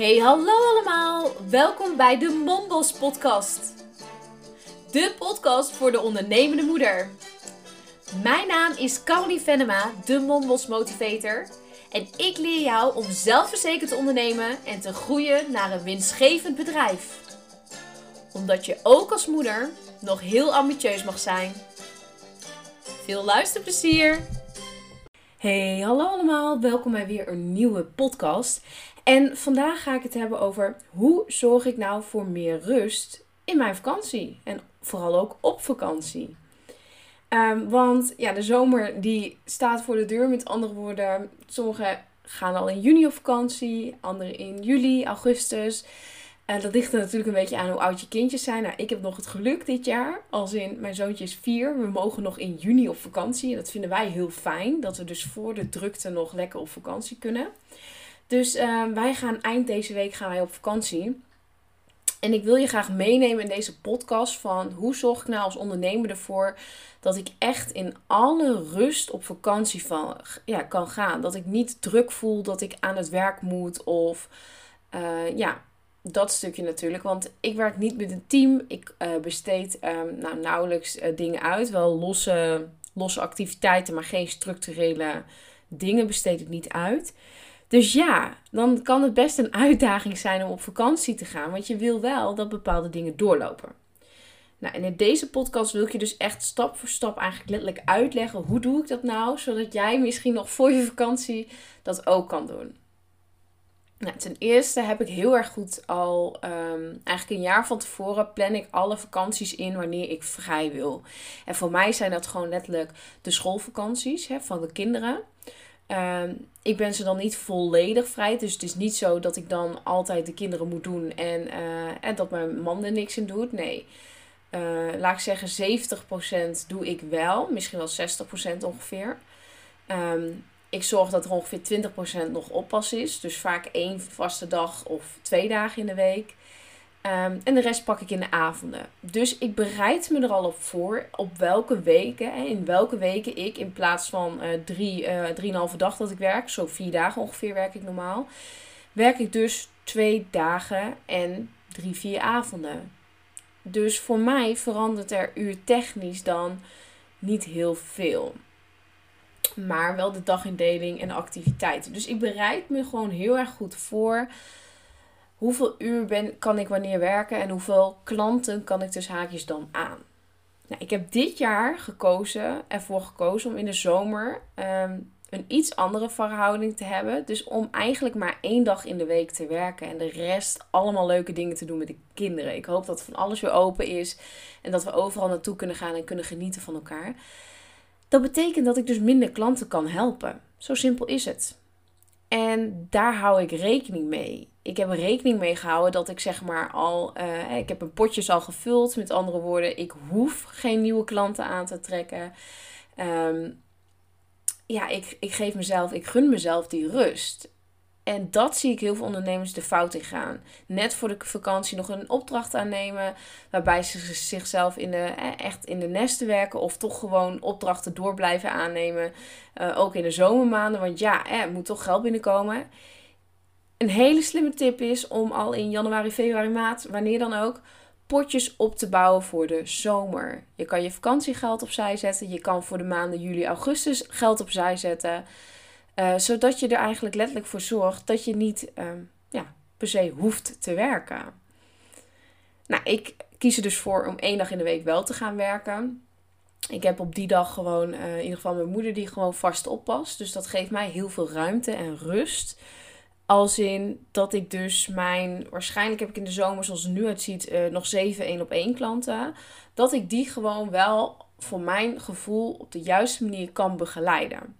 Hey, hallo allemaal. Welkom bij de Mombos podcast. De podcast voor de ondernemende moeder. Mijn naam is Caroline Venema, de Mombos motivator. En ik leer jou om zelfverzekerd te ondernemen en te groeien naar een winstgevend bedrijf. Omdat je ook als moeder nog heel ambitieus mag zijn. Veel luisterplezier! Hey, hallo allemaal. Welkom bij weer een nieuwe podcast. En vandaag ga ik het hebben over hoe zorg ik nou voor meer rust in mijn vakantie. En vooral ook op vakantie. Ehm, want ja, de zomer die staat voor de deur. Met andere woorden, sommigen gaan al in juni op vakantie, anderen in juli, augustus. Dat ligt er natuurlijk een beetje aan hoe oud je kindjes zijn. Nou, ik heb nog het geluk dit jaar. Als in, mijn zoontje is vier. We mogen nog in juni op vakantie. En dat vinden wij heel fijn. Dat we dus voor de drukte nog lekker op vakantie kunnen. Dus ehm, wij gaan eind deze week gaan wij op vakantie. En ik wil je graag meenemen in deze podcast van hoe zorg ik nou als ondernemer ervoor dat ik echt in alle rust op vakantie van, ja, kan gaan. Dat ik niet druk voel dat ik aan het werk moet of uh, ja, dat stukje natuurlijk. Want ik werk niet met een team. Ik uh, besteed um, nou, nauwelijks uh, dingen uit. Wel losse, losse activiteiten, maar geen structurele dingen besteed ik niet uit. Dus ja, dan kan het best een uitdaging zijn om op vakantie te gaan. Want je wil wel dat bepaalde dingen doorlopen. Nou, en in deze podcast wil ik je dus echt stap voor stap eigenlijk letterlijk uitleggen hoe doe ik dat nou, zodat jij misschien nog voor je vakantie dat ook kan doen. Nou, ten eerste heb ik heel erg goed al, um, eigenlijk een jaar van tevoren, plan ik alle vakanties in wanneer ik vrij wil. En voor mij zijn dat gewoon letterlijk de schoolvakanties hè, van de kinderen. Um, ik ben ze dan niet volledig vrij. Dus het is niet zo dat ik dan altijd de kinderen moet doen en, uh, en dat mijn man er niks in doet. Nee. Uh, laat ik zeggen, 70% doe ik wel. Misschien wel 60% ongeveer. Um, ik zorg dat er ongeveer 20% nog oppas is. Dus vaak één vaste dag of twee dagen in de week. Um, en de rest pak ik in de avonden. Dus ik bereid me er al op voor op welke weken, hè, in welke weken ik in plaats van uh, drie, uh, drieënhalve dag dat ik werk, zo vier dagen ongeveer werk ik normaal, werk ik dus twee dagen en drie, vier avonden. Dus voor mij verandert er uurtechnisch dan niet heel veel. Maar wel de dagindeling en activiteiten. Dus ik bereid me gewoon heel erg goed voor hoeveel uur ben, kan ik wanneer werken en hoeveel klanten kan ik dus haakjes dan aan. Nou, ik heb dit jaar gekozen, ervoor gekozen om in de zomer um, een iets andere verhouding te hebben. Dus om eigenlijk maar één dag in de week te werken en de rest allemaal leuke dingen te doen met de kinderen. Ik hoop dat van alles weer open is en dat we overal naartoe kunnen gaan en kunnen genieten van elkaar. Dat betekent dat ik dus minder klanten kan helpen. Zo simpel is het. En daar hou ik rekening mee. Ik heb rekening mee gehouden dat ik zeg maar al, uh, ik heb een potjes al gevuld. Met andere woorden, ik hoef geen nieuwe klanten aan te trekken. Um, ja, ik, ik geef mezelf, ik gun mezelf die rust. En dat zie ik heel veel ondernemers de fout in gaan. Net voor de vakantie nog een opdracht aannemen. Waarbij ze zichzelf in de, echt in de nesten werken. Of toch gewoon opdrachten door blijven aannemen. Uh, ook in de zomermaanden. Want ja, er moet toch geld binnenkomen. Een hele slimme tip is om al in januari, februari, maart, wanneer dan ook, potjes op te bouwen voor de zomer. Je kan je vakantiegeld opzij zetten. Je kan voor de maanden juli, augustus geld opzij zetten. Uh, zodat je er eigenlijk letterlijk voor zorgt dat je niet uh, ja, per se hoeft te werken. Nou, ik kies er dus voor om één dag in de week wel te gaan werken. Ik heb op die dag gewoon uh, in ieder geval mijn moeder die gewoon vast oppast. Dus dat geeft mij heel veel ruimte en rust. Als in dat ik dus mijn, waarschijnlijk heb ik in de zomer zoals het nu uitziet, uh, nog zeven één op één klanten. Dat ik die gewoon wel voor mijn gevoel op de juiste manier kan begeleiden.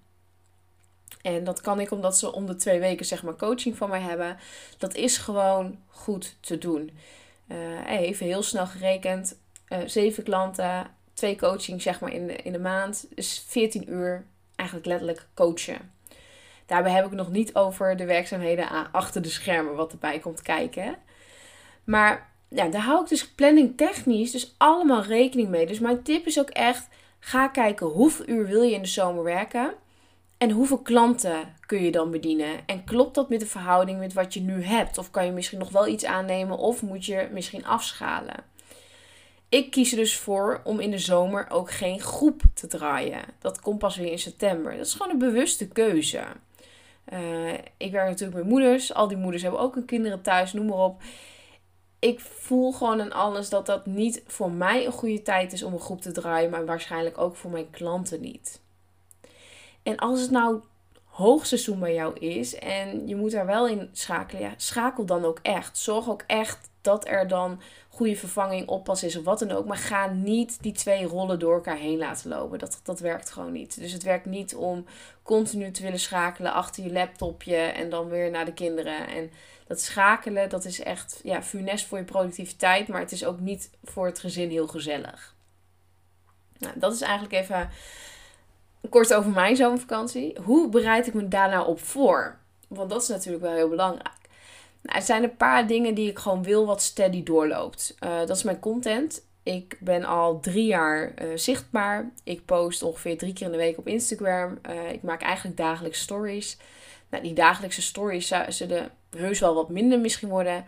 En dat kan ik omdat ze om de twee weken zeg maar coaching van mij hebben. Dat is gewoon goed te doen. Uh, even heel snel gerekend. Uh, zeven klanten, twee coaching zeg maar in de, in de maand. Dus 14 uur eigenlijk letterlijk coachen. Daarbij heb ik nog niet over de werkzaamheden achter de schermen wat erbij komt kijken. Maar ja, daar hou ik dus planning technisch dus allemaal rekening mee. Dus mijn tip is ook echt, ga kijken hoeveel uur wil je in de zomer werken. En hoeveel klanten kun je dan bedienen? En klopt dat met de verhouding met wat je nu hebt? Of kan je misschien nog wel iets aannemen of moet je misschien afschalen? Ik kies er dus voor om in de zomer ook geen groep te draaien. Dat komt pas weer in september. Dat is gewoon een bewuste keuze. Uh, ik werk natuurlijk met moeders. Al die moeders hebben ook een kinderen thuis, noem maar op. Ik voel gewoon aan alles dat dat niet voor mij een goede tijd is om een groep te draaien, maar waarschijnlijk ook voor mijn klanten niet. En als het nou hoogseizoen bij jou is en je moet daar wel in schakelen, ja, schakel dan ook echt. Zorg ook echt dat er dan goede vervanging, oppas is of wat dan ook. Maar ga niet die twee rollen door elkaar heen laten lopen. Dat, dat werkt gewoon niet. Dus het werkt niet om continu te willen schakelen achter je laptopje en dan weer naar de kinderen. En dat schakelen, dat is echt ja, funest voor je productiviteit, maar het is ook niet voor het gezin heel gezellig. Nou, dat is eigenlijk even kort over mijn zomervakantie. Hoe bereid ik me daar nou op voor? Want dat is natuurlijk wel heel belangrijk. Nou, er zijn een paar dingen die ik gewoon wil wat steady doorloopt. Uh, dat is mijn content. Ik ben al drie jaar uh, zichtbaar. Ik post ongeveer drie keer in de week op Instagram. Uh, ik maak eigenlijk dagelijks stories. Nou, die dagelijkse stories zullen heus wel wat minder misschien worden.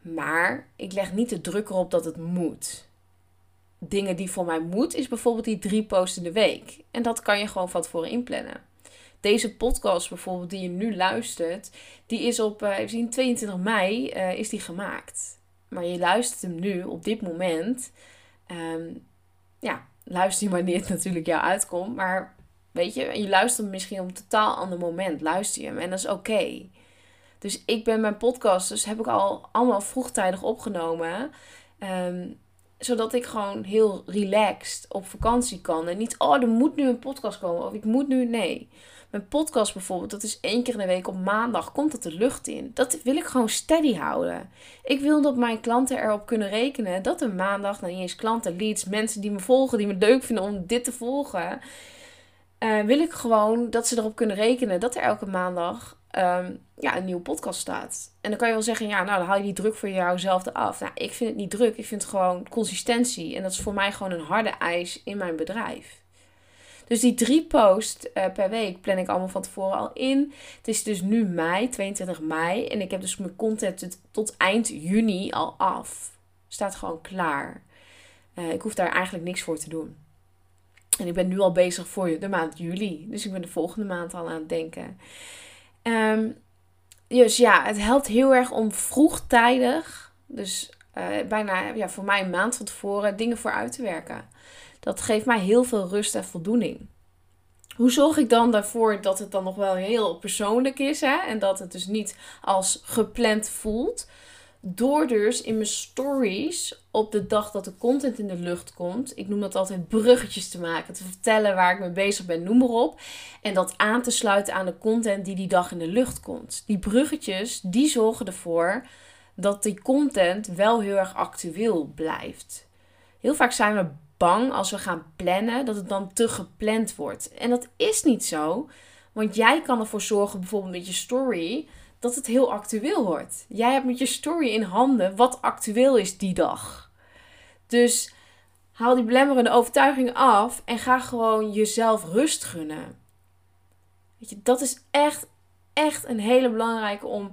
Maar ik leg niet de druk erop dat het moet. Dingen die voor mij moet, is bijvoorbeeld die drie posts in de week. En dat kan je gewoon van tevoren inplannen. Deze podcast bijvoorbeeld, die je nu luistert, die is op uh, even zien, 22 mei uh, is die gemaakt. Maar je luistert hem nu op dit moment. Um, ja, luister je wanneer het natuurlijk jou uitkomt. Maar weet je, je luistert hem misschien op een totaal ander moment. Luister je hem en dat is oké. Dus ik ben mijn podcast, dus heb ik al allemaal vroegtijdig opgenomen. Um, zodat ik gewoon heel relaxed op vakantie kan. En niet, oh, er moet nu een podcast komen. Of ik moet nu, nee. Mijn podcast bijvoorbeeld, dat is één keer in de week op maandag, komt dat de lucht in. Dat wil ik gewoon steady houden. Ik wil dat mijn klanten erop kunnen rekenen dat er maandag, nou eens klanten, leads, mensen die me volgen, die me leuk vinden om dit te volgen, uh, wil ik gewoon dat ze erop kunnen rekenen dat er elke maandag um, ja, een nieuwe podcast staat. En dan kan je wel zeggen, ja, nou dan haal je die druk voor jouzelf eraf. Nou, ik vind het niet druk, ik vind het gewoon consistentie. En dat is voor mij gewoon een harde eis in mijn bedrijf. Dus die drie posts uh, per week plan ik allemaal van tevoren al in. Het is dus nu mei, 22 mei. En ik heb dus mijn content tot eind juni al af. Staat gewoon klaar. Uh, ik hoef daar eigenlijk niks voor te doen. En ik ben nu al bezig voor de maand juli. Dus ik ben de volgende maand al aan het denken. Um, dus ja, het helpt heel erg om vroegtijdig, dus uh, bijna ja, voor mij een maand van tevoren, dingen voor uit te werken. Dat geeft mij heel veel rust en voldoening. Hoe zorg ik dan daarvoor dat het dan nog wel heel persoonlijk is hè? en dat het dus niet als gepland voelt? Door dus in mijn stories op de dag dat de content in de lucht komt, ik noem dat altijd bruggetjes te maken, te vertellen waar ik mee bezig ben, noem maar op. En dat aan te sluiten aan de content die die dag in de lucht komt. Die bruggetjes, die zorgen ervoor dat die content wel heel erg actueel blijft. Heel vaak zijn we bang als we gaan plannen dat het dan te gepland wordt. En dat is niet zo, want jij kan ervoor zorgen, bijvoorbeeld met je story, dat het heel actueel wordt. Jij hebt met je story in handen wat actueel is die dag. Dus haal die belemmerende overtuigingen af en ga gewoon jezelf rust gunnen. Weet je, dat is echt, echt een hele belangrijke om.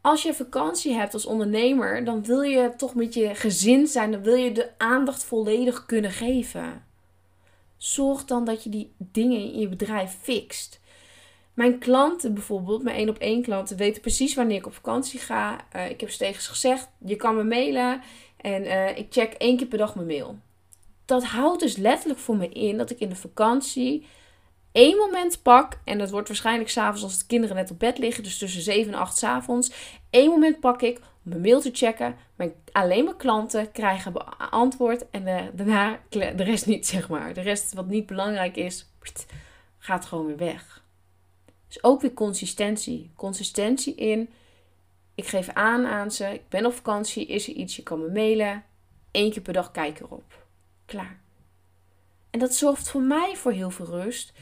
Als je vakantie hebt als ondernemer, dan wil je toch met je gezin zijn. Dan wil je de aandacht volledig kunnen geven. Zorg dan dat je die dingen in je bedrijf fixt. Mijn klanten bijvoorbeeld, mijn één op één klanten, weten precies wanneer ik op vakantie ga. Uh, ik heb steeds gezegd, je kan me mailen en uh, ik check één keer per dag mijn mail. Dat houdt dus letterlijk voor me in dat ik in de vakantie één moment pak. En dat wordt waarschijnlijk s'avonds als de kinderen net op bed liggen. Dus tussen 7 en 8 s avonds. Één moment pak ik om mijn mail te checken. Mijn, alleen mijn klanten krijgen antwoord. En uh, daarna de rest niet, zeg maar. De rest wat niet belangrijk is, gaat gewoon weer weg. Dus ook weer consistentie. Consistentie in, ik geef aan aan ze, ik ben op vakantie, is er iets, je kan me mailen. Eén keer per dag kijk erop. Klaar. En dat zorgt voor mij voor heel veel rust.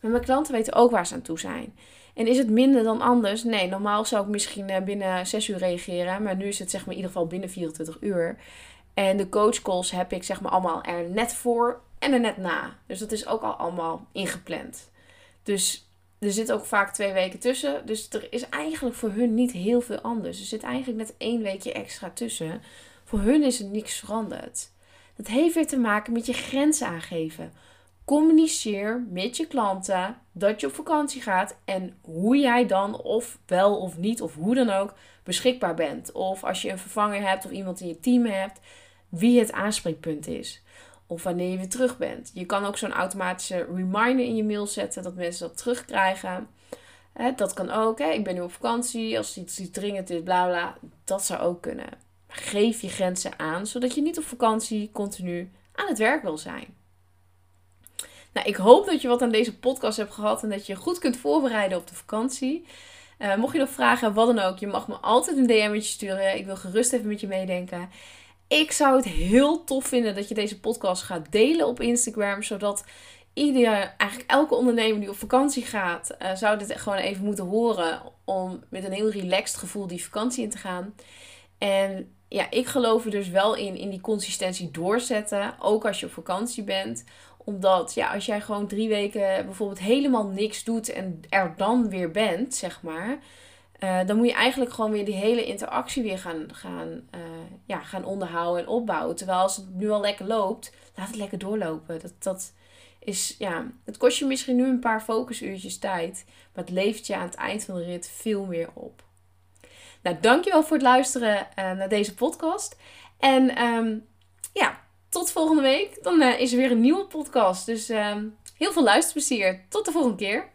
Maar mijn klanten weten ook waar ze aan toe zijn. En is het minder dan anders? Nee, normaal zou ik misschien eh, binnen 6 uur reageren. Maar nu is het zeg maar in ieder geval binnen 24 uur. En de coachcalls heb ik zeg maar allemaal er net voor en er net na. Dus dat is ook al allemaal ingepland. Dus er zit ook vaak twee weken tussen. Dus er is eigenlijk voor hun niet heel veel anders. Er zit eigenlijk net één weekje extra tussen. Voor hun is er niks veranderd. Dat heeft weer te maken met je grenzen aangeven. Communiceer met je klanten dat je op vakantie gaat en hoe jij dan of wel of niet of hoe dan ook beschikbaar bent. Of als je een vervanger hebt of iemand in je team hebt, wie het aanspreekpunt is. Of wanneer je weer terug bent. Je kan ook zo'n automatische reminder in je mail zetten dat mensen dat terugkrijgen. dat kan ook. Ik ben nu op vakantie. Als iets, dringend is, bla bla. Dat zou ook kunnen. Geef je grenzen aan, zodat je niet op vakantie continu aan het werk wil zijn. Nou, ik hoop dat je wat aan deze podcast hebt gehad en dat je goed kunt voorbereiden op de vakantie. Uh, mocht je nog vragen wat dan ook, je mag me altijd een DM'tje sturen. Ik wil gerust even met je meedenken. Ik zou het heel tof vinden dat je deze podcast gaat delen op Instagram, zodat ieder, eigenlijk elke ondernemer die op vakantie gaat, uh, zou dit gewoon even moeten horen om met een heel relaxed gevoel die vakantie in te gaan. En ja, ik geloof er dus wel in, in die consistentie doorzetten, ook als je op vakantie bent omdat ja, als jij gewoon drie weken bijvoorbeeld helemaal niks doet en er dan weer bent, zeg maar. Uh, dan moet je eigenlijk gewoon weer die hele interactie weer gaan, gaan, uh, ja, gaan onderhouden en opbouwen. Terwijl als het nu al lekker loopt, laat het lekker doorlopen. Dat, dat is, ja, het kost je misschien nu een paar focusuurtjes tijd. Maar het levert je aan het eind van de rit veel meer op. Nou, dankjewel voor het luisteren uh, naar deze podcast. En um, ja, tot volgende week. Dan is er weer een nieuwe podcast. Dus uh, heel veel luisterplezier. Tot de volgende keer.